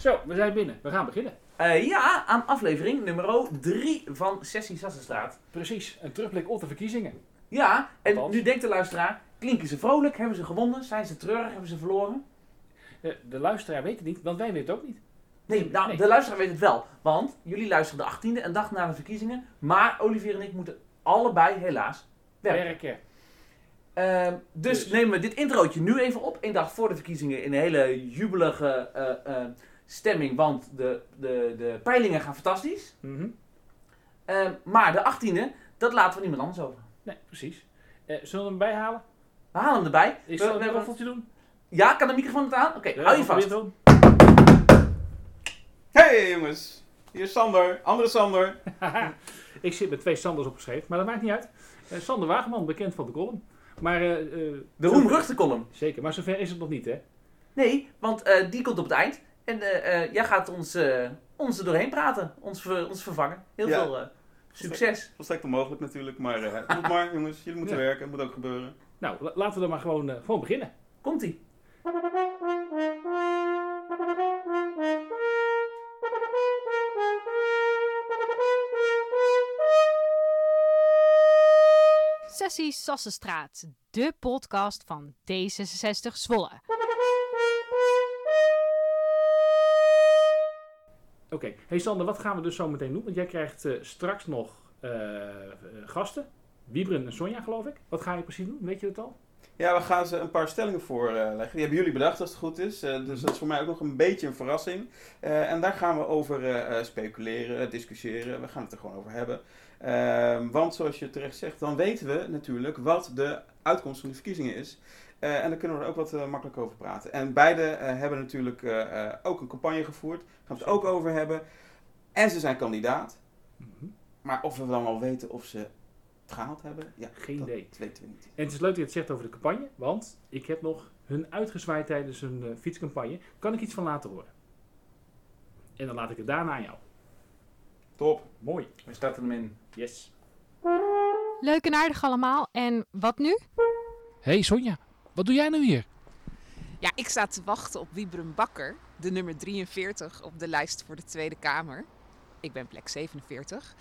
Zo, we zijn binnen. We gaan beginnen. Eh, ja, aan aflevering nummer 3 van Sessie Sassenstraat. Precies, een terugblik op de verkiezingen. Ja, en Althans. nu denkt de luisteraar, klinken ze vrolijk? Hebben ze gewonnen? Zijn ze treurig? Hebben ze verloren? De, de luisteraar weet het niet, want wij weten het ook niet. Nee, nou, Nee. de luisteraar weet het wel. Want jullie luisteren de 18e, een dag na de verkiezingen. Maar Olivier en ik moeten allebei helaas werken. Werken. Ehm, dus, Dus. nemen we dit introotje nu even op. Een dag voor de verkiezingen in een hele jubelige eh, eh, stemming. Want de, de, de peilingen gaan fantastisch. Mhm. Ehm, maar de 18e, dat laten we niemand anders over. Nee, precies. Eh, zullen we hem bijhalen? We halen hem erbij. Is We- dat we een roffeltje doen? Ja, kan de microfoon het aan? Oké, Ja, hou je vast. Hey jongens, hier is Sander, andere Sander. Ik zit met twee Sanders opgeschreven, maar dat maakt niet uit. Eh, Sander Wageman, bekend van de column. Maar, eh, eh, De roemruchtenkolom. Zeker, maar zover is het nog niet, hè? Nee, want eh, die komt op het eind. En eh, eh, jij gaat ons, eh, ons er doorheen praten. Ons, ver- ons vervangen. Heel Ja. veel eh, succes. Volstrekt onmogelijk natuurlijk, maar uh, doe maar jongens, jullie moeten Ja. werken, het moet ook gebeuren. Nou, la- laten we dan maar gewoon, eh, gewoon beginnen. Komt-ie. Sessie Sassenstraat, de podcast van D66 Zwolle. Oké, hey Sander, wat gaan we dus zo meteen doen? Want jij krijgt eh, straks nog eh, eh, gasten. Wiebren en Sonja, geloof ik. Wat ga je precies doen? Weet je het al? Ja, we gaan ze een paar stellingen voorleggen. Die hebben jullie bedacht als het goed is. Dus dat is voor mij ook nog een beetje een verrassing. En daar gaan we over speculeren, discussiëren. We gaan het er gewoon over hebben. Ehm, want zoals je terecht zegt, dan weten we natuurlijk wat de uitkomst van de verkiezingen is. Eh, en daar kunnen we er ook wat eh, makkelijk over praten. En beide eh, hebben natuurlijk eh, eh, ook een campagne gevoerd. Daar gaan we het ook over hebben. En ze zijn kandidaat. Mhm. Maar of we dan wel weten of ze het gehaald hebben, ja, Geen dat idee. weten we niet. En het is leuk dat je het zegt over de campagne, want ik heb nog hun uitgezwaaid tijdens hun fietscampagne. Kan ik iets van laten horen? En dan laat ik het daarna aan jou. Top. Mooi. We starten hem in. Yes. Leuk en aardig allemaal. En wat nu? Hey Sonja, wat doe jij nou hier? Ja, ik sta te wachten op Wiebren Bakker, de nummer 43 op de lijst voor de Tweede Kamer. Ik ben plek 47.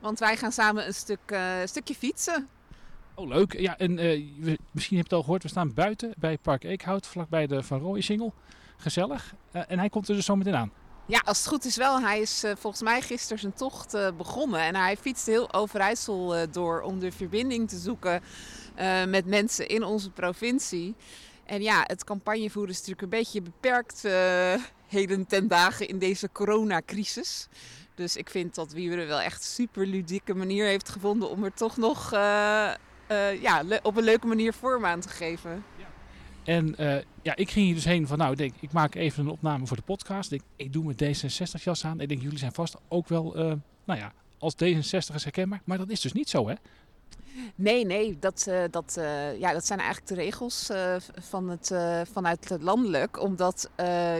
Want wij gaan samen een stuk, eh, stukje fietsen. Oh, leuk. Ja, en eh, misschien heb je het al gehoord, we staan buiten bij Park Eekhout, vlakbij de Van Rooijen-singel. Gezellig. Eh, en hij komt er dus zo meteen aan. Ja, als het goed is wel. Hij is volgens mij gisteren zijn tocht begonnen. En hij fietst heel Overijssel door om de verbinding te zoeken eh, met mensen in onze provincie. En ja, het campagnevoeren is natuurlijk een beetje beperkt eh, heden ten dagen in deze coronacrisis. Dus ik vind dat Wieberen wel echt super ludieke manier heeft gevonden om er toch nog eh, ja, op een leuke manier vorm aan te geven. En ja, ik ging hier dus heen van, nou, ik denk, ik maak even een opname voor de podcast. Ik, doe mijn D66-jas aan. Ik denk, jullie zijn vast ook wel, nou ja, als D66'ers herkenbaar. Maar dat is dus niet zo, hè? Nee, nee, dat, eh, dat, eh, ja, dat zijn eigenlijk de regels eh, van het, vanuit het landelijk. Omdat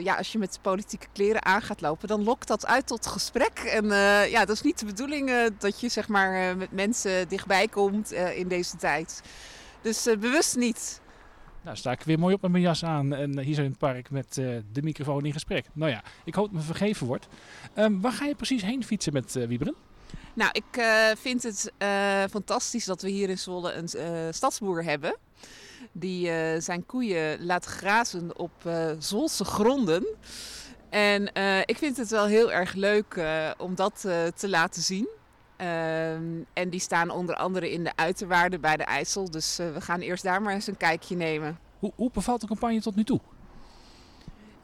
ja, als je met politieke kleren aan gaat lopen, dan lokt dat uit tot gesprek. En ja, dat is niet de bedoeling dat je zeg maar, met mensen dichtbij komt in deze tijd. Dus bewust niet. Nou, sta ik weer mooi op met mijn jas aan en hier zo in het park met de microfoon in gesprek. Nou ja, ik hoop dat me vergeven wordt. Ehm, waar ga je precies heen fietsen met Wieberen? Nou, ik eh, vind het eh, fantastisch dat we hier in Zwolle een eh, stadsboer hebben. Die zijn koeien laat grazen op Zwolse gronden. En ik vind het wel heel erg leuk om dat te laten zien. Ehm, en die staan onder andere in de uiterwaarden bij de IJssel. Dus we gaan eerst daar maar eens een kijkje nemen. Hoe, hoe bevalt de campagne tot nu toe?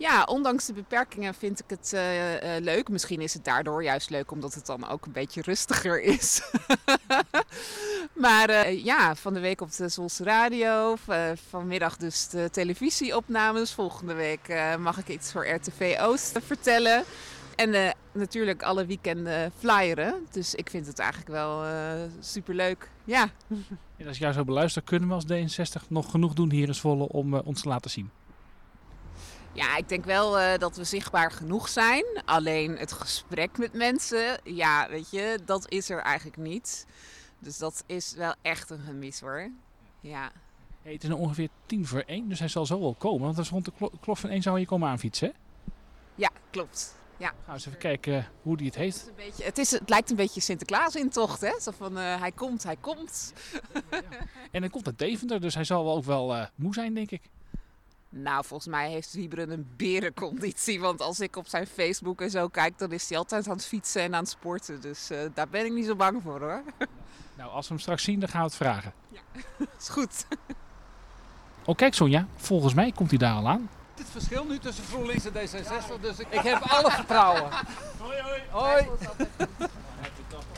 Ja, ondanks de beperkingen vind ik het eh, eh, leuk. Misschien is het daardoor juist leuk omdat het dan ook een beetje rustiger is. maar eh, ja, van de week op de Zwolse Radio, vanmiddag dus de televisieopnames. Volgende week mag ik iets voor RTV Oost vertellen. En natuurlijk alle weekenden flyeren. Dus ik vind het eigenlijk wel superleuk. Ja. En als ik jou zo beluister, kunnen we als D66 nog genoeg doen hier in Zwolle om ons te laten zien? Ja, ik denk wel eh, dat we zichtbaar genoeg zijn. Alleen het gesprek met mensen, ja, weet je, dat is er eigenlijk niet. Dus dat is wel echt een gemis hoor. Ja. Hey, het is nu ongeveer tien voor één, dus hij zal zo wel komen. Want dat is rond de klo- klok van één zou je komen aanfietsen, hè? Ja, klopt. Gaan we eens even kijken eh, hoe die het Het, heeft. is een beetje, het, is, het lijkt een beetje Sinterklaas-intocht, hè? Zo van, eh, hij komt, hij komt. En hij komt uit Deventer, dus hij zal wel ook wel moe zijn, denk ik. Nou, volgens mij heeft Wieberen een berenconditie. Want als ik op zijn Facebook en zo kijk, dan is hij altijd aan het fietsen en aan het sporten. Dus eh, daar ben ik niet zo bang voor hoor. Nou, als we hem straks zien, dan gaan we het vragen. is goed. Oh, kijk Sonja, volgens mij komt hij daar al aan. Het verschil nu tussen GroenLinks en D66, dus ik, ik heb alle vertrouwen. Hoi, hoi. Hoi.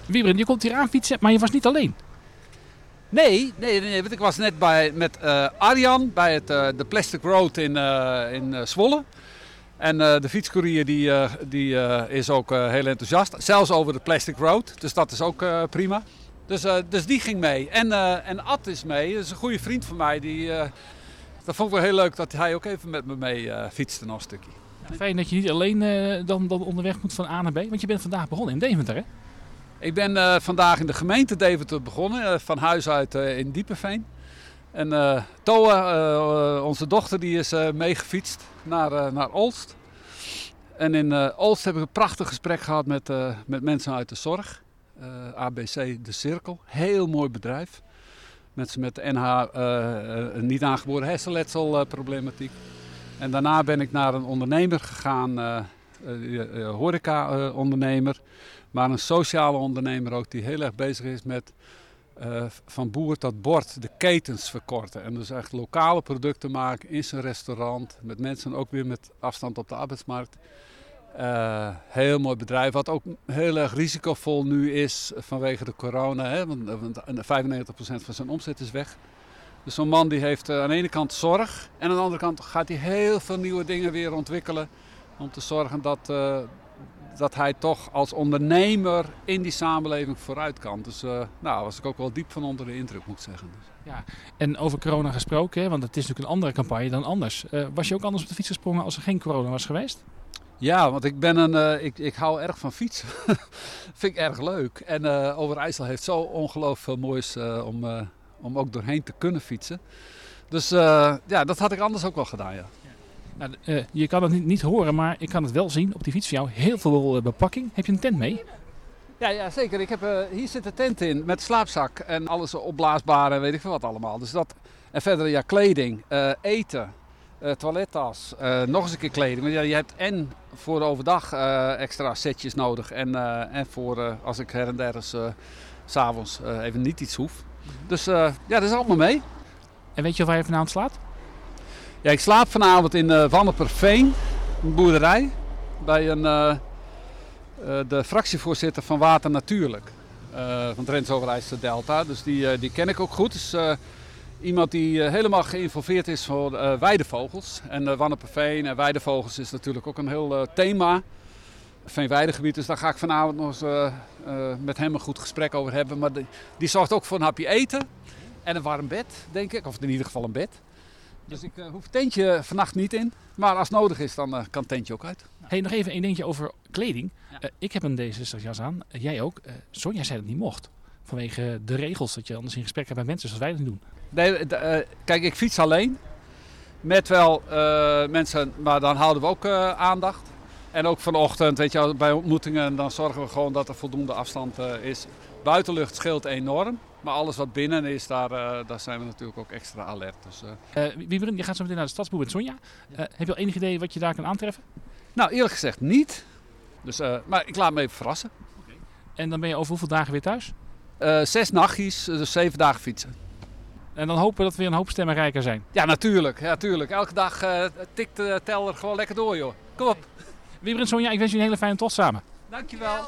Wiebren, je komt hier aan fietsen, maar je was niet alleen. Nee, nee, nee, want ik was net bij, met eh, Arjan bij het, eh, de Plastic Road in, eh, in Zwolle. En de fietscourier die, die is ook heel enthousiast. Zelfs over de Plastic Road, dus dat is ook prima. Dus, dus die ging mee. En, en Ad is mee, dat is een goede vriend van mij. Die, dat vond ik wel heel leuk dat hij ook even met me mee fietste nog een stukje. Fijn dat je niet alleen dan, dan onderweg moet van A naar B. Want je bent vandaag begonnen in Deventer, hè? Ik ben eh, vandaag in de gemeente Deventer begonnen, eh, van huis uit eh, in Diepenveen. En Toa, onze dochter, die is meegefietst naar, naar Olst. En in Olst heb ik een prachtig gesprek gehad met, met mensen uit de zorg. ABC De Cirkel, heel mooi bedrijf. Mensen met NH, niet aangeboren hersenletselproblematiek. en daarna ben ik naar een ondernemer gegaan, horeca-ondernemer. Maar een sociale ondernemer ook die heel erg bezig is met eh, van boer tot bord de ketens verkorten. En dus echt lokale producten maken in zijn restaurant. Met mensen ook weer met afstand op de arbeidsmarkt. Eh, heel mooi bedrijf, wat ook heel erg risicovol nu is vanwege de corona. Hè? Want, want 95% van zijn omzet is weg. Dus zo'n man die heeft eh, aan de ene kant zorg en aan de andere kant gaat hij heel veel nieuwe dingen weer ontwikkelen. Om te zorgen dat, eh, dat hij toch als ondernemer in die samenleving vooruit kan. Dus uh, nou was ik ook wel diep van onder de indruk, moet ik zeggen. Dus. En over corona gesproken, hè, want het is natuurlijk een andere campagne dan anders. Eh, was je ook anders op de fiets gesprongen als er geen corona was geweest? Ja, want ik ben een, uh, ik, ik hou erg van fietsen. Vind ik erg leuk. En uh, Overijssel heeft zo ongelooflijk veel moois om, om ook doorheen te kunnen fietsen. Dus ja, dat had ik anders ook wel gedaan, ja. Nou, uh, je kan het niet, niet, horen, maar ik kan het wel zien op die fiets van jou. Heel veel uh, bepakking. Heb je een tent mee? Ja, ja zeker. Ik heb, uh, hier zit de tent in met slaapzak en alles opblaasbaar en weet ik veel wat allemaal. Dus dat, en verder ja, kleding, eten, toilettas, nog eens een keer kleding. Want ja, je hebt en voor overdag extra setjes nodig en, en voor als ik her en der eens s'avonds even niet iets hoef. Dus ja, dat is allemaal mee. En weet je waar je vanavond slaapt? Ja, ik slaap vanavond in uh, Wanneperveen, een boerderij, bij een, uh, uh, de fractievoorzitter van Water Natuurlijk, van Drents Overijssel Delta. Dus die, die ken ik ook goed. Dus, iemand die helemaal geïnvolveerd is voor weidevogels. En Wanneperveen en weidevogels is natuurlijk ook een heel thema. Veenweidegebied, dus daar ga ik vanavond nog eens met hem een goed gesprek over hebben. Maar die zorgt ook voor een hapje eten en een warm bed, denk ik. Of in ieder geval een bed. Dus ik uh, hoef het tentje vannacht niet in. Maar als nodig is, dan uh, kan het tentje ook uit. Hey, nog even één dingetje over kleding. Ja. Uh, ik heb een D66 jas aan. jij ook. Sonja zei dat het niet mocht. Vanwege de regels dat je anders in gesprek hebt met mensen zoals wij dat doen. Nee, kijk, ik fiets alleen. Met wel mensen, maar dan houden we ook aandacht. En ook vanochtend, weet je, bij ontmoetingen, dan zorgen we gewoon dat er voldoende afstand is. Buitenlucht scheelt enorm. Maar alles wat binnen is, daar, uh, daar zijn we natuurlijk ook extra alert. Dus, uh... uh, Wieberen, je gaat zo meteen naar de stadsboer met Sonja. Ja. heb je al enig idee wat je daar kan aantreffen? Nou, eerlijk gezegd niet. Dus, maar ik laat me even verrassen. Okay. En dan ben je over hoeveel dagen weer thuis? zes nachtjes, dus zeven dagen fietsen. En dan hopen we dat we weer een hoop stemmen rijker zijn. Ja, natuurlijk. Ja, natuurlijk. Elke dag tikt de teller gewoon lekker door, joh. Kom op. Okay. Wieberen en Sonja, ik wens jullie een hele fijne tocht samen. Dankjewel.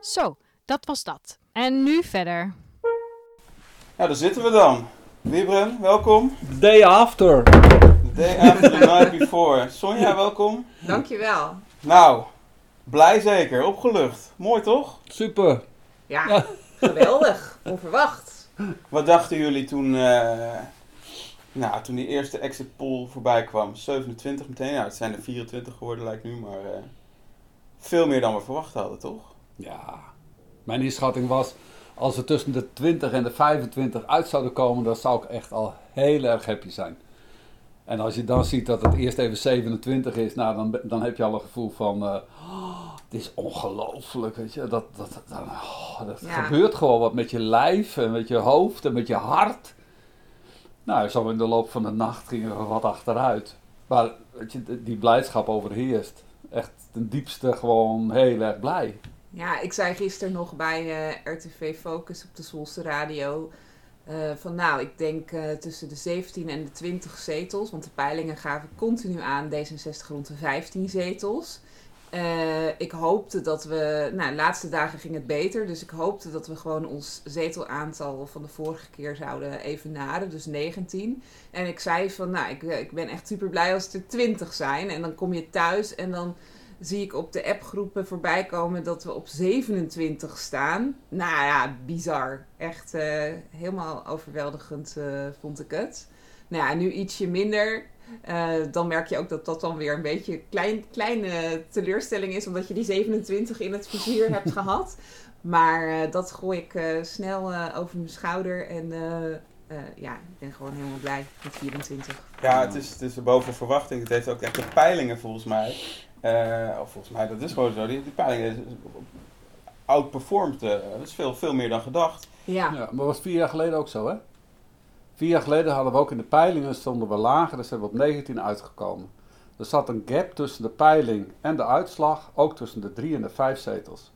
Zo, dat was dat. En nu verder. Ja, daar zitten we dan. Wiebren, welkom. The day after. The day after the night before. Sonja, welkom. Dankjewel. Nou, blij zeker, opgelucht. Mooi toch? Super. Ja, ja. geweldig. Onverwacht. Wat dachten jullie toen, uh, nou, toen die eerste exit poll voorbij kwam? 27 meteen, nou, het zijn er 24 geworden lijkt nu, maar uh, veel meer dan we verwacht hadden, toch? Ja, mijn inschatting was, als we tussen de 20 en de 25 uit zouden komen, dan zou ik echt al heel erg happy zijn. En als je dan ziet dat het eerst even 27 is, nou, dan, dan heb je al een gevoel van, eh, oh, het is ongelooflijk, weet je. Dat, dat, dat, oh, dat Ja. gebeurt gewoon wat met je lijf en met je hoofd en met je hart. Nou, zo in de loop van de nacht gingen we wat achteruit. Maar weet je, die blijdschap overheerst. Echt ten diepste gewoon heel erg blij. Ja, ik zei gisteren nog bij eh, RTV Focus op de Zwolse Radio. eh, van nou, ik denk eh, tussen de 17 en de 20 zetels. Want de peilingen gaven continu aan D66 rond de 15 zetels. Ik hoopte dat we. Nou, de laatste dagen ging het beter. Dus ik hoopte dat we gewoon ons zetelaantal van de vorige keer zouden evenaren. Dus 19. En ik zei van, nou, ik, ik ben echt super blij als het er 20 zijn. En dan kom je thuis en dan zie ik op de appgroepen voorbij komen dat we op 27 staan. Nou ja, bizar. Echt eh, helemaal overweldigend eh, vond ik het. Nou ja, nu ietsje minder. Eh, dan merk je ook dat dat dan weer een beetje een klein, kleine teleurstelling is, omdat je die 27 in het vizier hebt gehad. Maar dat gooi ik snel over mijn schouder en ja, ik ben gewoon helemaal blij met 24. Ja, het is, het is boven verwachting. Het heeft ook echt de peilingen volgens mij. Eh, of volgens mij, dat is gewoon zo. Die, die peilingen outperformed. eh, dat is veel, veel meer dan gedacht. Ja, Ja, maar was vier jaar geleden ook zo, hè? Vier jaar geleden hadden we ook in de peilingen stonden we lager, dus zijn we op 19 uitgekomen. Er zat een gap tussen de peiling en de uitslag, ook tussen de drie en de vijf zetels.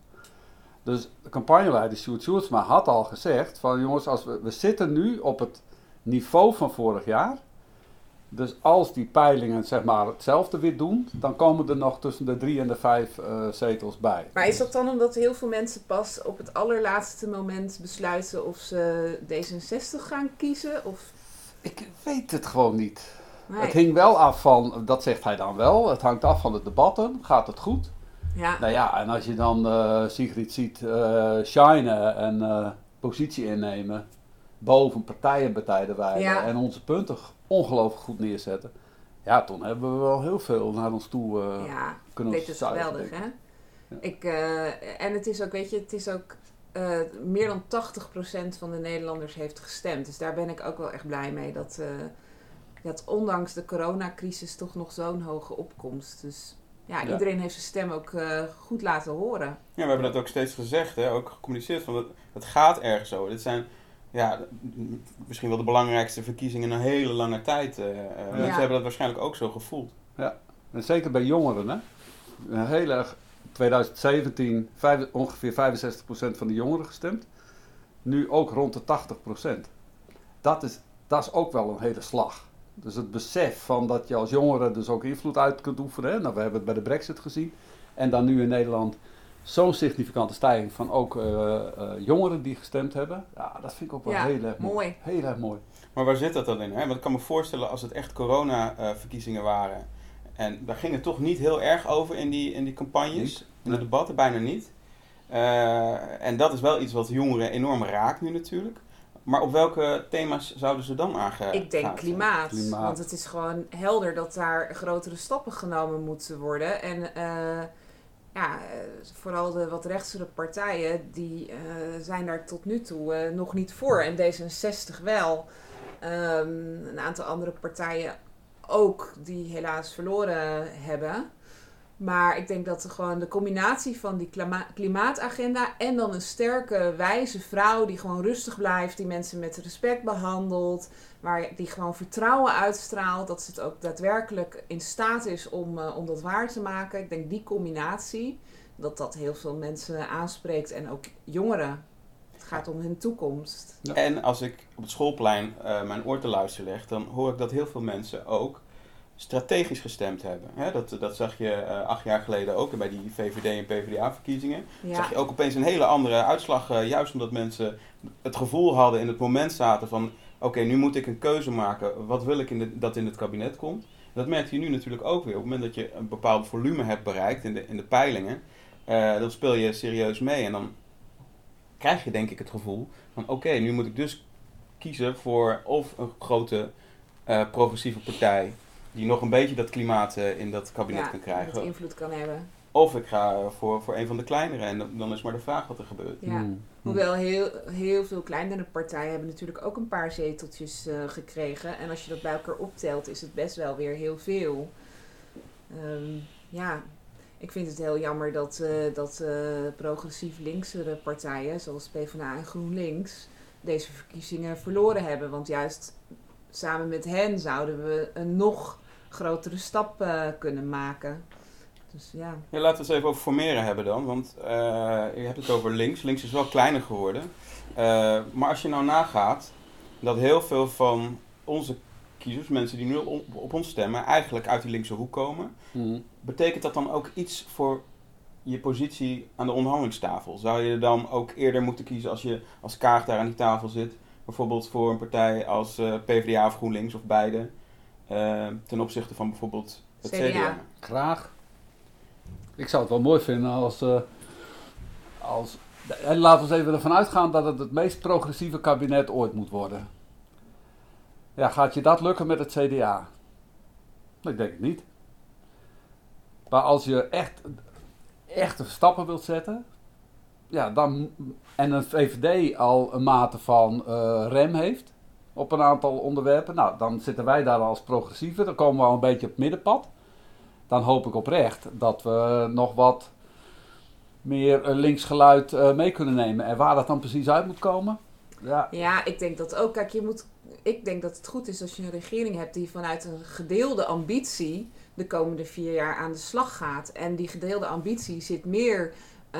Dus de campagneleider Sjoerd Sjoerdsma had al gezegd van jongens, als we, we zitten nu op het niveau van vorig jaar. Dus als die peilingen zeg maar hetzelfde weer doen, dan komen er nog tussen de drie en de vijf eh, zetels bij. Maar is dat dan omdat heel veel mensen pas op het allerlaatste moment besluiten of ze D66 gaan kiezen? Of... Ik weet het gewoon niet. Nee. Het hing wel af van, dat zegt hij dan wel, het hangt af van de debatten. Gaat het goed? Ja, Nou ja, en als je dan eh, Sigrid ziet eh shinen en positie innemen, boven partijen betijden Ja. en onze punten ongelooflijk goed neerzetten. Ja, toen hebben we wel heel veel naar ons toe eh, ja kunnen dit is zuigen, geweldig, hè? Ja. Ik, eh, en het is ook, weet je, het is ook... eh, meer dan 80% van de Nederlanders heeft gestemd. Dus daar ben ik ook wel echt blij mee. Dat, eh, dat ondanks de coronacrisis toch nog zo'n hoge opkomst. Dus ja, Ja. iedereen heeft zijn stem ook eh, goed laten horen. Ja, we hebben dat ook steeds gezegd, hè, ook gecommuniceerd. Van het, het gaat ergens zo. Dit zijn ja, misschien wel de belangrijkste verkiezingen in een hele lange tijd. eh, eh, Mensen hebben dat waarschijnlijk ook zo gevoeld. En zeker bij jongeren, hè. Een heel erg, 2017 vijf- ongeveer 65% van de jongeren gestemd. Nu ook rond de 80%. Dat is, dat is ook wel een hele slag. Dus het besef van dat je als jongere dus ook invloed uit kunt oefenen. Hè? Nou, we hebben het bij de brexit gezien. En dan nu in Nederland zo'n significante stijging van ook eh, eh, jongeren die gestemd hebben. Ja, dat vind ik ook wel Ja, heel erg mooi. mooi. Heel erg mooi. Maar waar zit dat dan in? Hè? Want ik kan me voorstellen als het echt corona-verkiezingen waren. En daar ging het toch niet heel erg over in die, in die campagnes, Niet, in de nee. debatten, bijna niet. Eh, en dat is wel iets wat jongeren enorm raakt nu natuurlijk. Maar op welke thema's zouden ze dan aangegaan Ik denk klimaat, Klimaat. Want het is gewoon helder dat daar grotere stappen genomen moeten worden. En eh, ja, eh, vooral de wat rechtsere partijen, die eh, zijn daar tot nu toe eh, nog niet voor. En D66 wel. Ehm, een aantal andere partijen ook, die helaas verloren hebben. Maar ik denk dat gewoon de combinatie van die klima- klimaatagenda en dan een sterke, wijze vrouw die gewoon rustig blijft, die mensen met respect behandelt, waar die gewoon vertrouwen uitstraalt, dat ze het ook daadwerkelijk in staat is om, eh, om dat waar te maken. Ik denk die combinatie, dat dat heel veel mensen aanspreekt en ook jongeren. Het gaat om hun toekomst. En als ik op het schoolplein eh, mijn oor te luisteren leg, dan hoor ik dat heel veel mensen ook strategisch gestemd hebben. Hè, dat, dat zag je eh, acht jaar geleden ook bij die VVD en PvdA-verkiezingen. Ja, Zag je ook opeens een hele andere uitslag, eh, juist omdat mensen het gevoel hadden in het moment zaten van... Oké, nu moet ik een keuze maken. Wat wil ik in de, dat in het kabinet komt? Dat merk je nu natuurlijk ook weer. Op het moment dat je een bepaald volume hebt bereikt in de, in de peilingen, eh, dan speel je serieus mee. En dan krijg je denk ik het gevoel van oké, nu moet ik dus kiezen voor of een grote progressieve partij die nog een beetje dat klimaat eh, in dat kabinet ja, kan dat krijgen. invloed kan hebben. Of ik ga voor, voor een van de kleinere en dan, dan is maar de vraag wat er gebeurt. Ja. Hmm. Hoewel heel, heel veel kleinere partijen hebben natuurlijk ook een paar zeteltjes eh, gekregen. En als je dat bij elkaar optelt, is het best wel weer heel veel. Ehm, ja, ik vind het heel jammer dat, eh, dat eh, progressief linksere partijen, zoals PvdA en GroenLinks, deze verkiezingen verloren hebben. Want juist samen met hen zouden we een nog grotere stap eh, kunnen maken. Dus ja. Ja, laten we het even over formeren hebben dan. Want eh, je hebt het over links. Links is wel kleiner geworden. Eh, maar als je nou nagaat dat heel veel van onze kiezers, mensen die nu op, op ons stemmen, eigenlijk uit die linkse hoek komen. Hmm. Betekent dat dan ook iets voor je positie aan de onderhandelingstafel? Zou je dan ook eerder moeten kiezen als je als kaag daar aan die tafel zit? Bijvoorbeeld voor een partij als eh, PvdA of GroenLinks of beide. Eh, ten opzichte van bijvoorbeeld het CDA. CDA. Graag. Ik zou het wel mooi vinden als. eh, als en laten we eens even ervan uitgaan dat het het meest progressieve kabinet ooit moet worden. Ja, gaat je dat lukken met het CDA? Ik denk het niet. Maar als je echt echte stappen wilt zetten, ja, dan, en een VVD al een mate van eh, rem heeft op een aantal onderwerpen, nou, dan zitten wij daar als progressieven, dan komen we al een beetje op het middenpad. Dan hoop ik oprecht dat we nog wat meer eh, linksgeluid eh, mee kunnen nemen. En waar dat dan precies uit moet komen, ja, Ja, ik denk dat ook. Kijk, je moet, ik denk dat het goed is als je een regering hebt die vanuit een gedeelde ambitie de komende vier jaar aan de slag gaat. En die gedeelde ambitie zit meer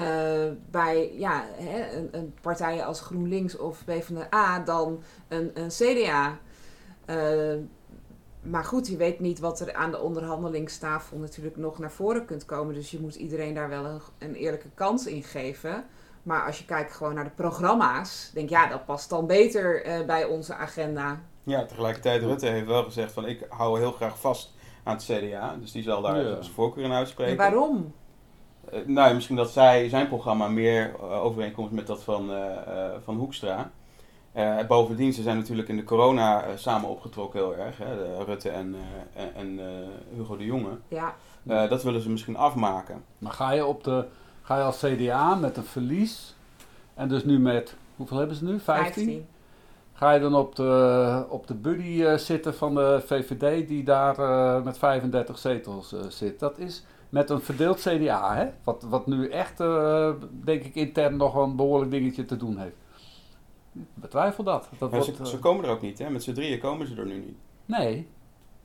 eh, bij ja, hè, een, een partij als GroenLinks of PvdA dan een, een CDA. Eh, maar goed, je weet niet wat er aan de onderhandelingstafel natuurlijk nog naar voren kunt komen. Dus je moet iedereen daar wel een, een eerlijke kans in geven. Maar als je kijkt gewoon naar de programma's, denk ik, ja, dat past dan beter eh, bij onze agenda. Ja, tegelijkertijd Rutte heeft wel gezegd van ik hou heel graag vast aan het CDA. Dus die zal daar Ja. zijn voorkeur in En uitspreken. waarom? Eh, nou, misschien dat zij, zijn programma meer eh, overeenkomt met dat van, eh, eh, van Hoekstra. Eh, bovendien, ze zijn natuurlijk in de corona samen opgetrokken heel erg. Hè, de Rutte en, eh, en, eh, Hugo de Jonge. Ja, Eh, dat willen ze misschien afmaken. Maar ga je, op de, ga je als CDA met een verlies, en dus nu met, hoeveel hebben ze nu? 15? 15. Ga je dan op de, op de buddy eh, zitten van de VVD die daar eh, met 35 zetels eh, zit? Dat is met een verdeeld CDA, hè? Wat, wat nu echt, eh, denk ik, intern nog een behoorlijk dingetje te doen heeft. Ik betwijfel dat. dat wordt, ze, eh, ze komen er ook niet, hè? met z'n drieën komen ze er nu niet. nee,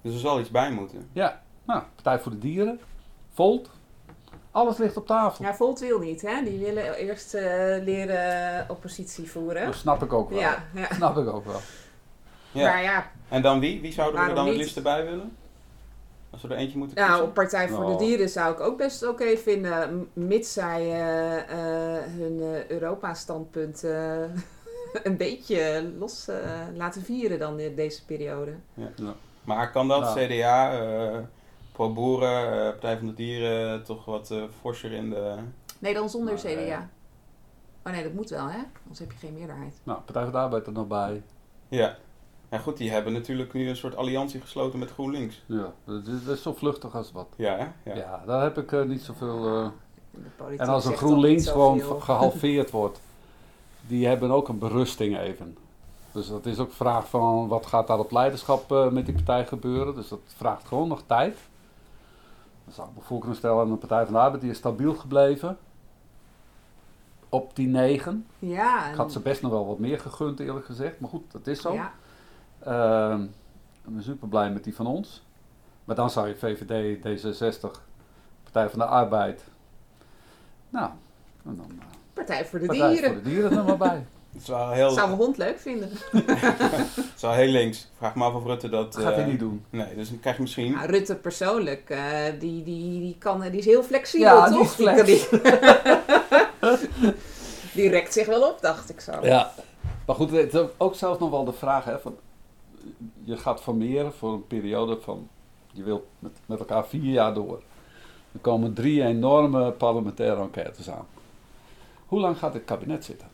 Dus er zal iets bij moeten. ja. Nou, Partij voor de Dieren, Volt, alles ligt op tafel. Ja, Volt wil niet, hè? Die willen eerst eh, leren oppositie voeren. Dat snap ik ook wel. Ja, ja. Snap ik ook wel. Ja. Maar ja, En dan wie? Wie zouden we er dan het liefst bij willen? Als we er eentje moeten kiezen? nou, op Partij voor Nou. de Dieren zou ik ook best oké vinden, mits zij eh, eh, hun eh, Europa-standpunt een beetje los laten vieren dan in deze periode. Maar kan dat Nou. CDA, eh Pro Boeren, eh, Partij van de Dieren toch wat eh forser in de... Nee, dan zonder. CDA. Oh nee, dat moet wel, hè? Anders heb je geen meerderheid. Nou, Partij van de Arbeid er nog bij. Ja. Ja goed, die hebben natuurlijk nu een soort alliantie gesloten met GroenLinks. Ja, dat is, dat is zo vluchtig als wat. Ja, hè? Ja, Ja. daar heb ik eh, niet zoveel... eh, De En als een GroenLinks gewoon gehalveerd wordt, die hebben ook een berusting even. Dus dat is ook vraag van wat gaat daar op leiderschap eh, met die partij gebeuren. Dus dat vraagt gewoon nog tijd. Dan zou ik me voor kunnen stellen aan een Partij van de Arbeid, die is stabiel gebleven. Op die negen. Ja, Ik had ze best nog wel wat meer gegund eerlijk gezegd. Maar goed, dat is zo. Ja, Ehm, ik ben super blij met die van ons. Maar dan zou je VVD, D66, Partij van de Arbeid. Nou, en dan eh, Partij voor de Partij Dieren. voor de Dieren er maar bij. Het is wel heel, Zou mijn hond leuk vinden. het is wel heel links. Vraag me af of Rutte dat... Dat gaat hij eh, niet doen. Nee, dus dan krijg je misschien... Nou, Rutte persoonlijk, eh, die, die, die, kan, die is heel flexibel, Ja, die toch? is flex. Die, die rekt zich wel op, dacht ik zo. Ja. Maar goed, het is ook zelfs nog wel de vraag, hè, van, je gaat formeren voor een periode van, je wilt met, met elkaar vier jaar door. Er komen drie enorme parlementaire enquêtes aan. Hoe lang gaat dit kabinet zitten?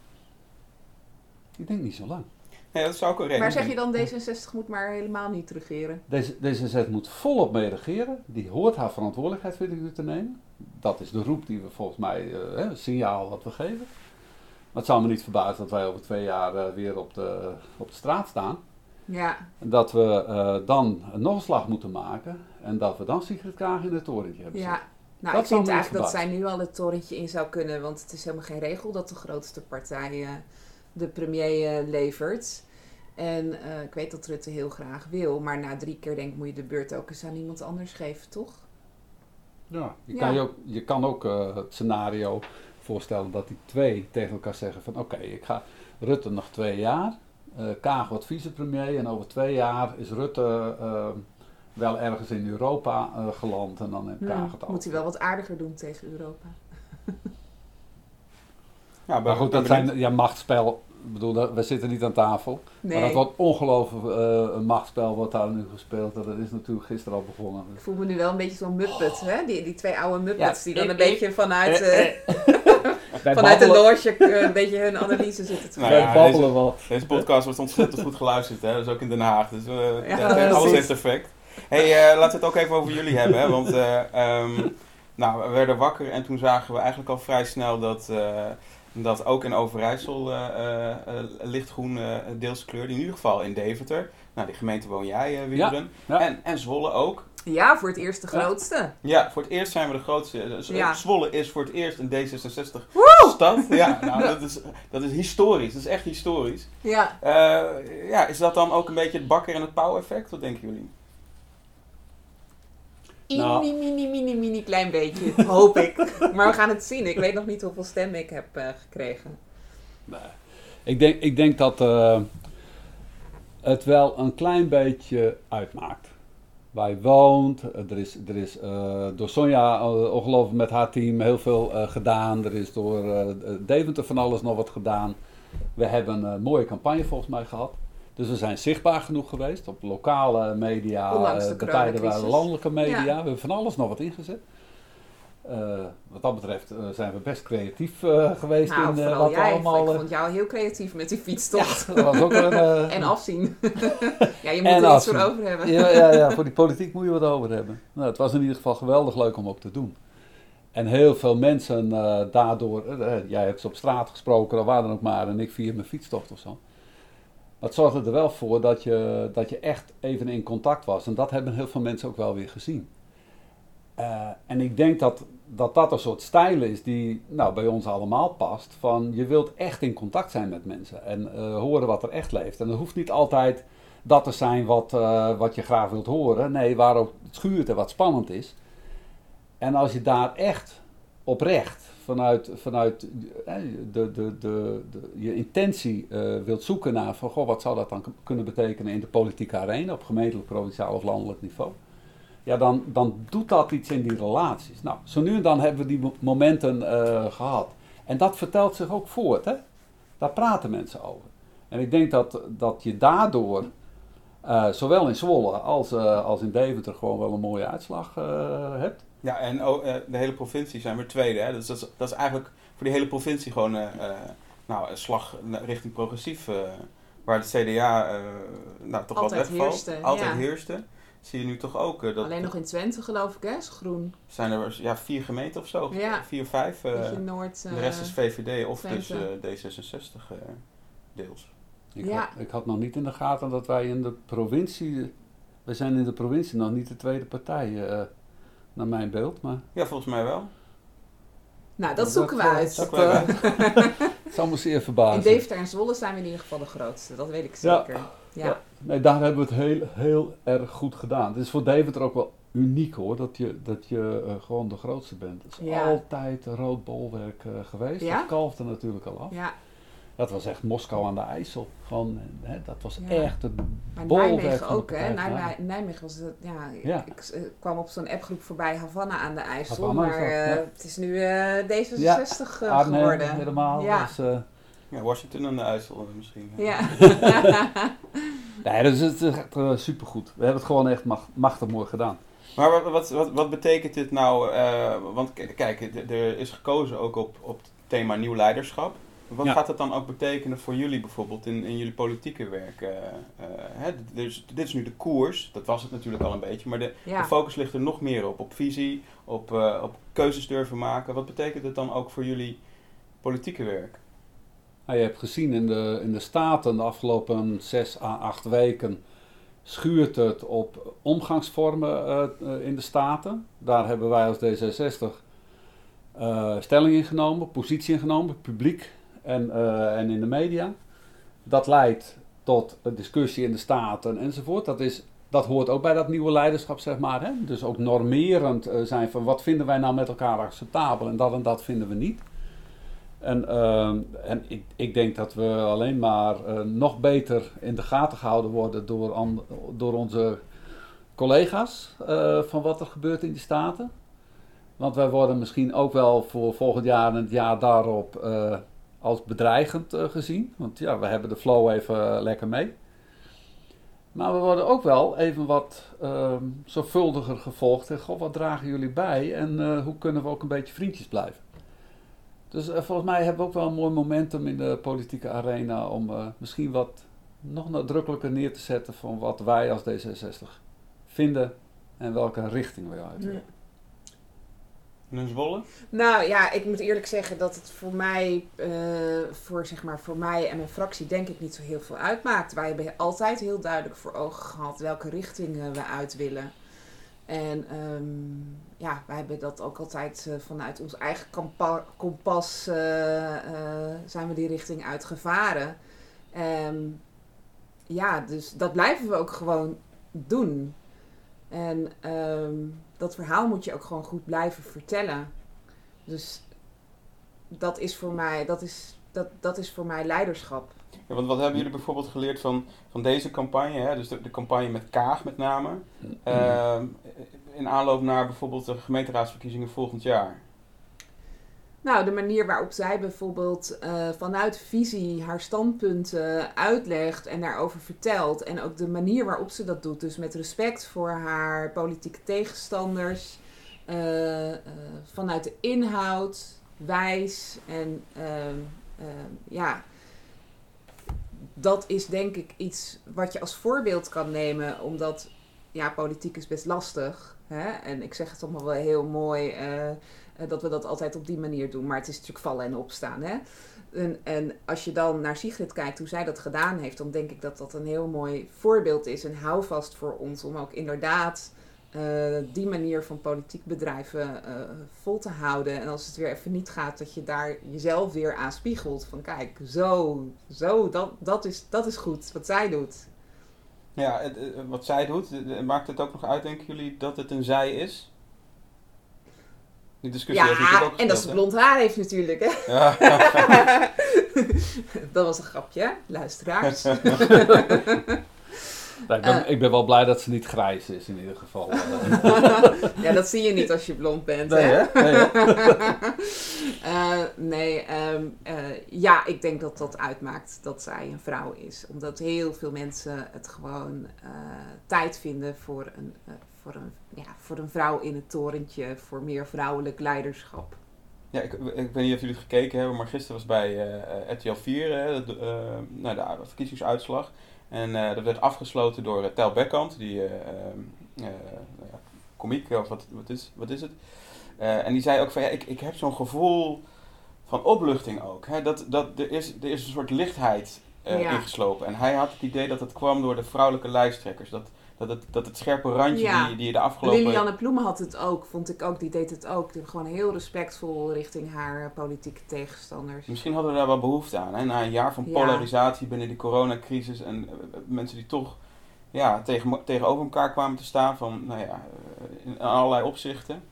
Ik denk niet zo lang. Ja, dat zou ik ook Maar rekenen. zeg je dan D66 moet maar helemaal niet regeren? Deze, deze zet moet volop mee regeren. Die hoort haar verantwoordelijkheid, vind ik, nu te nemen. Dat is de roep die we volgens mij, eh, hè, het signaal wat we geven. Maar het zou me niet verbazen dat wij over twee jaar eh, weer op de, op de straat staan. Ja, En dat we eh, dan nog een slag moeten maken. En dat we dan Sigrid Kaag in het torentje hebben ja. zitten. Nou, Dat ik vind eigenlijk dat zij nu al het torentje in zou kunnen, want het is helemaal geen regel dat de grootste partij eh, de premier eh, levert. En eh, ik weet dat Rutte heel graag wil, maar na drie keer denk ik moet je de beurt ook eens aan iemand anders geven, toch? Ja, je, Ja. Kan je, ook, je kan ook het scenario voorstellen dat die twee tegen elkaar zeggen van oké, ik ga Rutte nog twee jaar, Kaag wordt vicepremier en over twee jaar is Rutte eh, wel ergens in Europa eh, geland en dan heeft Kaag Hmm, het over. moet hij wel wat aardiger doen tegen Europa. Ja, Maar goed, dat zijn ja, machtsspel. Ik bedoel, dat- we zitten niet aan tafel. Maar dat Nee, wordt ongelooflijk eh, een machtsspel wat daar nu gespeeld. Dat is natuurlijk gisteren al begonnen. ik voel me nu wel een beetje zo'n Muppet, hè? Die, die twee oude Muppets Ja, die dan ik- een beetje vanuit, Eh, eh, Wij vanuit de loge eh, een beetje hun analyse zitten te Nou wij ja, babbelen wel. Deze podcast wordt ontzettend goed geluisterd, hè? dus ook in Den Haag. Dus eh, Ja, ja, alles precies. heeft effect. hey, eh, laten we het ook even over jullie hebben. Hè? Want eh, ehm, nou, we werden wakker en toen zagen we eigenlijk al vrij snel dat, eh, dat ook in Overijssel eh, eh, eh, lichtgroen eh, deels kleurde. In ieder geval in Deventer. Nou, die gemeente woon jij, uh, ja. En, en Zwolle ook. Ja, voor het eerst de grootste. Ja, voor het eerst zijn we de grootste. Z- Ja. Zwolle is voor het eerst een D66-stad. Ja, nou, dat, is, dat is historisch. Dat is echt historisch. Ja. Eh, ja, is dat dan ook een beetje het bakker en het pauw-effect? Wat denken jullie? Nou. Mini, mini, mini, mini klein beetje, hoop ik. Maar we gaan het zien. Ik weet nog niet hoeveel stemmen ik heb eh, gekregen. Nee. Ik denk, ik denk dat eh, het wel een klein beetje uitmaakt. Waar je woont, eh, er is, er is eh, door Sonja ongelooflijk met haar team heel veel eh, gedaan. Er is door eh, Deventer van alles nog wat gedaan. We hebben een mooie campagne volgens mij gehad. Dus we zijn zichtbaar genoeg geweest op lokale media, de eh, landelijke media. Ja. We hebben van alles nog wat ingezet. Eh, wat dat betreft eh, zijn we best creatief geweest Nou, in wat jij. allemaal... Ik vond jou heel creatief met die fietstocht. dat was ook een... En afzien. ja, je moet En er iets voor over hebben. ja, ja, ja, voor die politiek moet je wat over hebben. Nou, het was in ieder geval geweldig leuk om ook te doen. En heel veel mensen daardoor, jij hebt ze op straat gesproken, dat waren er ook maar, en ik via mijn fietstocht of zo. Maar het zorgde er wel voor dat je, dat je echt even in contact was. En dat hebben heel veel mensen ook wel weer gezien. Eh, en ik denk dat, dat dat een soort stijl is die nou, bij ons allemaal past. Van je wilt echt in contact zijn met mensen en eh, horen wat er echt leeft. En dat hoeft niet altijd dat te zijn wat, eh, wat je graag wilt horen. Nee, waar ook het schuurt en wat spannend is. En als je daar echt oprecht vanuit, vanuit eh, de, de, de, je intentie eh, wilt zoeken naar van goh, wat zou dat dan kunnen betekenen in de politieke arena op gemeentelijk, provinciaal of landelijk niveau. Ja, dan, dan doet dat iets in die relaties. Nou, zo nu en dan hebben we die mo- momenten eh, gehad. En dat vertelt zich ook voort, hè? Daar praten mensen over. En ik denk dat, dat je daardoor, zowel in Zwolle als, als in Deventer, gewoon wel een mooie uitslag hebt. Ja, en oh, eh, de hele provincie zijn we tweede. Hè? Dus dat is, dat is eigenlijk voor die hele provincie gewoon eh, eh, nou, een slag richting progressief. eh, waar het CDA eh, nou, toch Altijd wat wegvalt. heerste, Altijd ja. heerste. Zie je nu toch ook. dat, Alleen nog in Twente geloof ik, hè? Is groen. zijn er ja, vier gemeenten of zo. Ja. Vier, vijf. Noord. de rest is VVD of Twente. dus eh, D66 eh, deels. Ik, Ja. had, ik had nog niet in de gaten dat wij in de provincie, we zijn in de provincie nog niet de tweede partij, eh, naar mijn beeld. Maar Ja, volgens mij wel. Nou, dat zoeken we uit. Dat eh, het zal me zeer In verbazen. Deventer en Zwolle zijn we in ieder geval de grootste. Dat weet ik zeker. Ja. Ja. Nee, daar hebben we het heel, heel erg goed gedaan. Het is voor Deventer ook wel uniek hoor, dat je, dat je eh, gewoon de grootste bent. Het is Ja. altijd een rood bolwerk eh, geweest. Ja? Dat kalfde natuurlijk al af. ja. Dat was echt Moskou aan de IJssel. Gewoon, hè, dat was Ja. echt het Maar bolwerk Nijmegen ook, hè? Nijmegen, Nijmegen was het, ja, ik- Ja. Ik, eh, kwam op zo'n appgroep voorbij Havana aan de IJssel, Havana maar dat, eh, ja. het is nu eh, D66 eh, Arnhem geworden. helemaal. Ja. Dus, eh, Ja, Washington en de IJssel eh, misschien. Ja. nee, dus het is echt eh, supergoed. We hebben het gewoon echt mach- machtig mooi gedaan. Maar wat, wat, wat, wat betekent dit nou? eh, want kijk, er is gekozen ook op, op het thema nieuw leiderschap. Wat Ja. gaat dat dan ook betekenen voor jullie bijvoorbeeld in, in jullie politieke werk? Eh, eh, hè, dit, is, dit is nu de koers, dat was het natuurlijk al een beetje, maar de, Ja. de focus ligt er nog meer op. Op visie, op, eh, op keuzes durven maken. Wat betekent het dan ook voor jullie politieke werk? Nou, je hebt gezien in de, in de Staten de afgelopen zes à acht weken schuurt het op omgangsvormen in de Staten. Daar hebben wij als D66 eh, stelling in genomen, positie in genomen, publiek en, eh, en in de media. Dat leidt tot een discussie in de Staten enzovoort. Dat, is, dat hoort ook bij dat nieuwe leiderschap, zeg maar. Hè? Dus ook normerend eh, zijn van wat vinden wij nou met elkaar acceptabel en dat en dat vinden we niet. En, ehm, en ik, ik denk dat we alleen maar eh, nog beter in de gaten gehouden worden door, door onze collega's eh, van wat er gebeurt in die staten. Want wij worden misschien ook wel voor volgend jaar en het jaar daarop eh, als bedreigend eh, gezien. Want ja, we hebben de flow even eh, lekker mee. Maar we worden ook wel even wat ehm, zorgvuldiger gevolgd. En, goh, wat dragen jullie bij en eh, hoe kunnen we ook een beetje vriendjes blijven? Dus volgens mij hebben we ook wel een mooi momentum in de politieke arena om misschien wat nog nadrukkelijker neer te zetten van wat wij als D66 vinden en welke richting we uit willen. Een? Nou ja, ik moet eerlijk zeggen dat het voor mij, eh, voor, zeg maar, voor mij en mijn fractie denk ik niet zo heel veel uitmaakt. Wij hebben altijd heel duidelijk voor ogen gehad welke richting we uit willen. En ehm, ja, wij hebben dat ook altijd eh, vanuit ons eigen kompas eh, zijn we die richting uitgevaren. Ehm, ja, dus dat blijven we ook gewoon doen. En ehm, dat verhaal moet je ook gewoon goed blijven vertellen. Dus dat is voor mij, dat is, dat, dat is voor mij leiderschap. Ja, want wat hebben jullie bijvoorbeeld geleerd van, van deze campagne? Hè? Dus de, de campagne met Kaag met name. Ehm, in aanloop naar bijvoorbeeld de gemeenteraadsverkiezingen volgend jaar. Nou, de manier waarop zij bijvoorbeeld eh, vanuit visie haar standpunten uitlegt en daarover vertelt. En ook de manier waarop ze dat doet. Dus met respect voor haar politieke tegenstanders. eh, eh, vanuit de inhoud, wijs. En ehm, ehm, ja, dat is denk ik iets wat je als voorbeeld kan nemen. Omdat, ja, politiek is best lastig. Hè? En ik zeg het allemaal wel heel mooi. Dat we dat altijd op die manier doen. Maar het is natuurlijk vallen en opstaan. Hè? En, en als je dan naar Sigrid kijkt, hoe zij dat gedaan heeft, dan denk ik dat dat een heel mooi voorbeeld is. En houvast voor ons om ook inderdaad eh, die manier van politiek bedrijven eh, vol te houden. En als het weer even niet gaat, dat je daar jezelf weer aan spiegelt. Van kijk, zo, zo, dat, dat, is, dat is goed wat zij doet. Ja, het, eh, wat zij doet, eh, maakt het ook nog uit, denken jullie, dat het een zij is? Die discussie heeft natuurlijk Ja, ook en dat ze blond haar heeft natuurlijk. Hè? Ja. dat was een grapje, hè, luisteraars. Nou, ik, ben, Eh. ik ben wel blij dat ze niet grijs is in ieder geval. ja, dat zie je niet als je blond bent. Nee, hè? hè? Nee, hè? Eh, nee, ehm, eh, ja, ik denk dat dat uitmaakt dat zij een vrouw is. Omdat heel veel mensen het gewoon eh, tijd vinden voor een, eh, voor, een, ja, voor een vrouw in het torentje, voor meer vrouwelijk leiderschap. Ja, ik, ik weet niet of jullie gekeken hebben, maar gisteren was bij eh, RTL 4 hè, de, eh, nou, de verkiezingsuitslag. En eh, dat werd afgesloten door uh, Tel Beckhand, die komiek, of wat, wat, is, wat is het? En die zei ook van, ja, ik, ik heb zo'n gevoel van opluchting ook. Hè? Dat, dat, er, is, er is een soort lichtheid eh, Ja. ingeslopen. En hij had het idee dat het kwam door de vrouwelijke lijsttrekkers. Dat, dat, het, dat het scherpe randje Ja. die, die je de afgelopen... Lilianne Ploemen had het ook, vond ik ook. Die deed het ook. Die gewoon heel respectvol richting haar eh, politieke tegenstanders. Misschien hadden we daar wel behoefte aan. Hè? Na een jaar van Ja. polarisatie binnen die coronacrisis en eh, mensen die toch ja, tegen, tegenover elkaar kwamen te staan van, nou ja, in allerlei opzichten.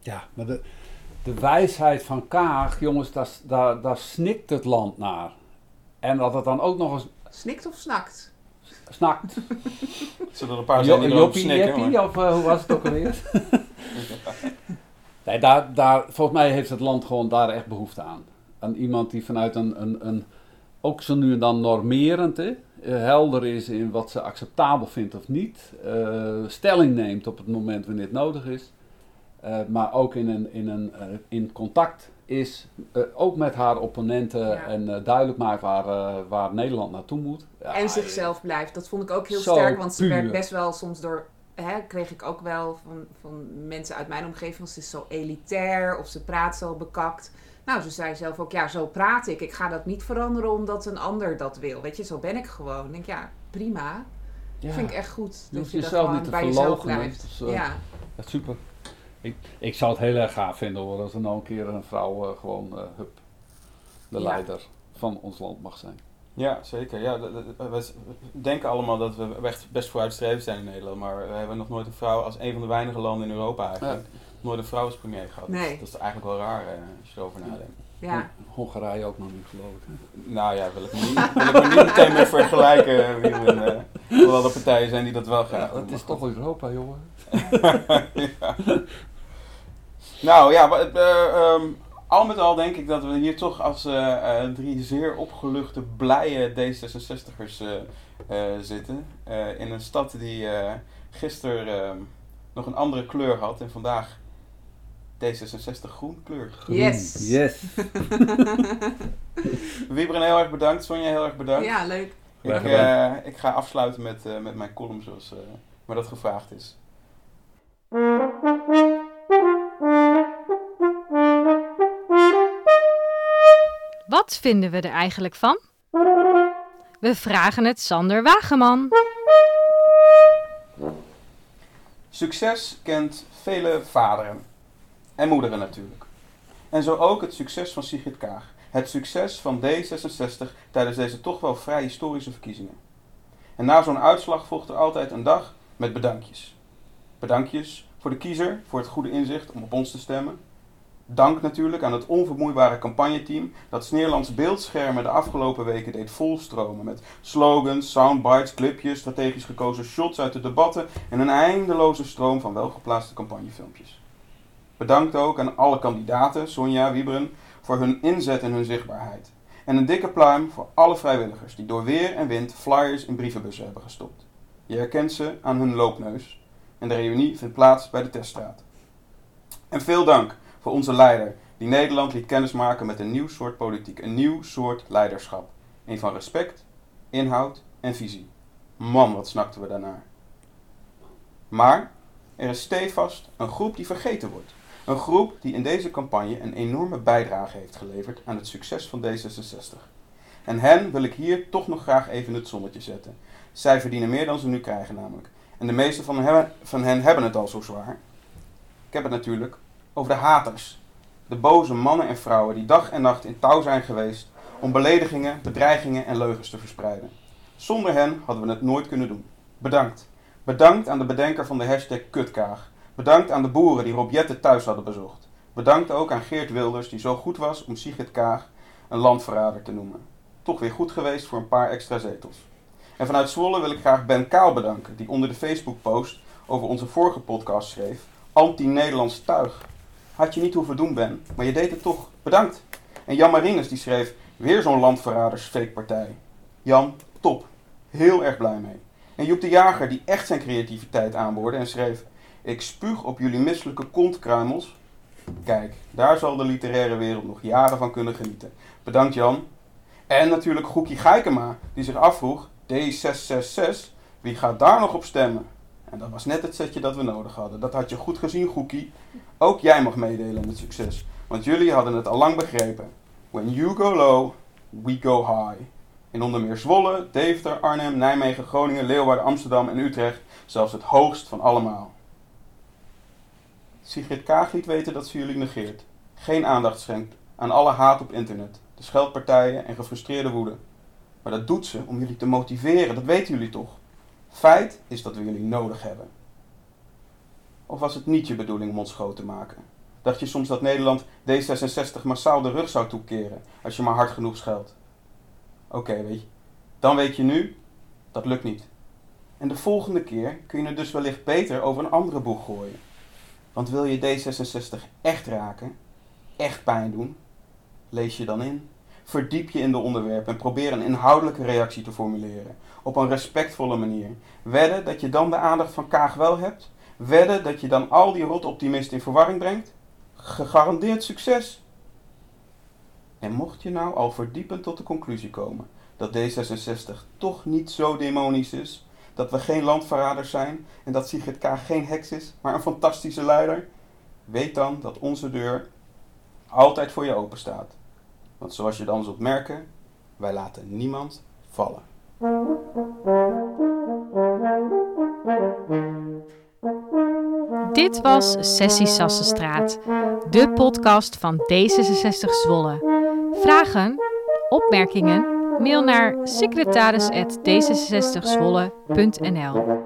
Ja, maar de, de wijsheid van Kaag, jongens, daar, daar, daar snikt het land naar. En dat het dan ook nog eens Snikt of snakt? snakt. Zullen er een paar zijn die erop Joppie, snikken. Of eh, hoe was het ook alweer? Nee, daar, daar, volgens mij heeft het land gewoon daar echt behoefte aan. Aan iemand die vanuit een, een, een ook zo nu en dan normerend, hè, eh, helder is in wat ze acceptabel vindt of niet, eh, stelling neemt op het moment wanneer het nodig is. Eh, maar ook in, een, in, een, eh, in contact is, eh, ook met haar opponenten Ja. en duidelijk maakt waar, waar Nederland naartoe moet. Ja, en zichzelf blijft. Dat vond ik ook heel sterk, want ze puur. werd best wel soms door. Hè, kreeg ik ook wel van, van mensen uit mijn omgeving, ze is zo elitair of ze praat zo bekakt. Nou, ze zei zelf ook, ja, zo praat ik. Ik ga dat niet veranderen omdat een ander dat wil. Weet je, zo ben ik gewoon. Ik denk, ja, prima. ja, Vind ik echt goed. Je dat je dat jezelf gewoon niet te bij jezelf blijft. Ja, super. Ik, ik zou het heel erg gaaf vinden hoor, als er nou een keer een vrouw eh, gewoon eh, hup, de Ja. leider van ons land mag zijn. Ja, zeker. Ja, we denken allemaal dat we echt best vooruitstrevend zijn in Nederland, maar we hebben nog nooit een vrouw als een van de weinige landen in Europa eigenlijk. Nooit een vrouw als premier gehad. Dat is- Nee. Dat, is eigenlijk wel raar eh, als je erover nadenkt. ja. Hon- Hongarije ook nog niet geloof ik. Nou ja, wil ik me niet, wil ik me niet meteen mee vergelijken. wie hoewel er partijen zijn die dat wel graag Ja, het is toch Europa, jongen. ja. Nou ja, maar, eh, ehm, al met al denk ik dat we hier toch als eh, eh, drie zeer opgeluchte, blije D66'ers eh, eh, zitten. Eh, in een stad die eh gisteren ehm, nog een andere kleur had en vandaag D66 groen kleur. Yes. Yes. Wieberen heel erg bedankt, Sonja heel erg bedankt. ja, leuk. Ik, ik ga afsluiten met, eh, met mijn column zoals eh maar dat gevraagd is. Wat vinden we er eigenlijk van? We vragen het Sander Wageman. Succes kent vele vaderen. En moederen natuurlijk. En zo ook het succes van Sigrid Kaag. Het succes van D66 tijdens deze toch wel vrij historische verkiezingen. En na zo'n uitslag volgt er altijd een dag met bedankjes. Bedankjes voor de kiezer, voor het goede inzicht om op ons te stemmen. Dank natuurlijk aan het onvermoeibare campagneteam dat Sneerlands beeldschermen de afgelopen weken deed volstromen met slogans, soundbites, clipjes, strategisch gekozen shots uit de debatten en een eindeloze stroom van welgeplaatste campagnefilmpjes. Bedankt ook aan alle kandidaten, Sonja, Wieberen, voor hun inzet en hun zichtbaarheid. En een dikke pluim voor alle vrijwilligers die door weer en wind flyers in brievenbussen hebben gestopt. Je herkent ze aan hun loopneus. En de reunie vindt plaats bij de teststraat. En veel dank voor onze leider, die Nederland liet kennismaken met een nieuw soort politiek, een nieuw soort leiderschap. Een van respect, inhoud en visie. Man, wat snakten we daarnaar. Maar er is stevast een groep die vergeten wordt. Een groep die in deze campagne een enorme bijdrage heeft geleverd aan het succes van D66. En hen wil ik hier toch nog graag even het zonnetje zetten. Zij verdienen meer dan ze nu krijgen namelijk. En de meeste van hen, van hen hebben het al zo zwaar. Ik heb het natuurlijk over de haters. De boze mannen en vrouwen die dag en nacht in touw zijn geweest om beledigingen, bedreigingen en leugens te verspreiden. Zonder hen hadden we het nooit kunnen doen. Bedankt. Bedankt aan de bedenker van de hashtag Kutkaag. Bedankt aan de boeren die Rob Jetten thuis hadden bezocht. Bedankt ook aan Geert Wilders die zo goed was om Sigrid Kaag een landverrader te noemen. Toch weer goed geweest voor een paar extra zetels. En vanuit Zwolle wil ik graag Ben Kaal bedanken, die onder de Facebook-post over onze vorige podcast schreef: Anti-Nederlands tuig. Had je niet hoeven doen, Ben, maar je deed het toch. Bedankt. En Jan Marinus die schreef: Weer zo'n landverraders fake-partij. Jan, top. Heel erg blij mee. En Joep de Jager die echt zijn creativiteit aanboorde en schreef: Ik spuug op jullie misselijke kontkruimels. Kijk, daar zal de literaire wereld nog jaren van kunnen genieten. Bedankt Jan. En natuurlijk Goekie Geikema, die zich afvroeg, D666, wie gaat daar nog op stemmen? En dat was net het setje dat we nodig hadden. Dat had je goed gezien, Goekie. Ook jij mag meedelen in het succes, want jullie hadden het al lang begrepen. When you go low, we go high. In onder meer Zwolle, Deventer, Arnhem, Nijmegen, Groningen, Leeuwarden, Amsterdam en Utrecht zelfs het hoogst van allemaal. Sigrid Kaag liet weten dat ze jullie negeert. Geen aandacht schenkt aan alle haat op internet, de scheldpartijen en gefrustreerde woede. Maar dat doet ze om jullie te motiveren, dat weten jullie toch? Feit is dat we jullie nodig hebben. Of was het niet je bedoeling om te maken? Dacht je soms dat Nederland D66 massaal de rug zou toekeren als je maar hard genoeg scheldt? Oké, weet je. Dan weet je nu, dat lukt niet. En de volgende keer kun je het dus wellicht beter over een andere boeg gooien. Want wil je D66 echt raken, echt pijn doen, lees je dan in. Verdiep je in de onderwerpen en probeer een inhoudelijke reactie te formuleren. Op een respectvolle manier. Wedden dat je dan de aandacht van Kaag wel hebt? Wedden dat je dan al die rotoptimisten in verwarring brengt? Gegarandeerd succes! En mocht je nou al verdiepend tot de conclusie komen dat D66 toch niet zo demonisch is, dat we geen landverraders zijn en dat Sigrid K. geen heks is, maar een fantastische leider, weet dan dat onze deur altijd voor je open staat. Want zoals je dan zult merken, wij laten niemand vallen. Dit was Sessie Sassenstraat, de podcast van D66 Zwolle. Vragen, opmerkingen, mail naar secretaris.d66zwolle.nl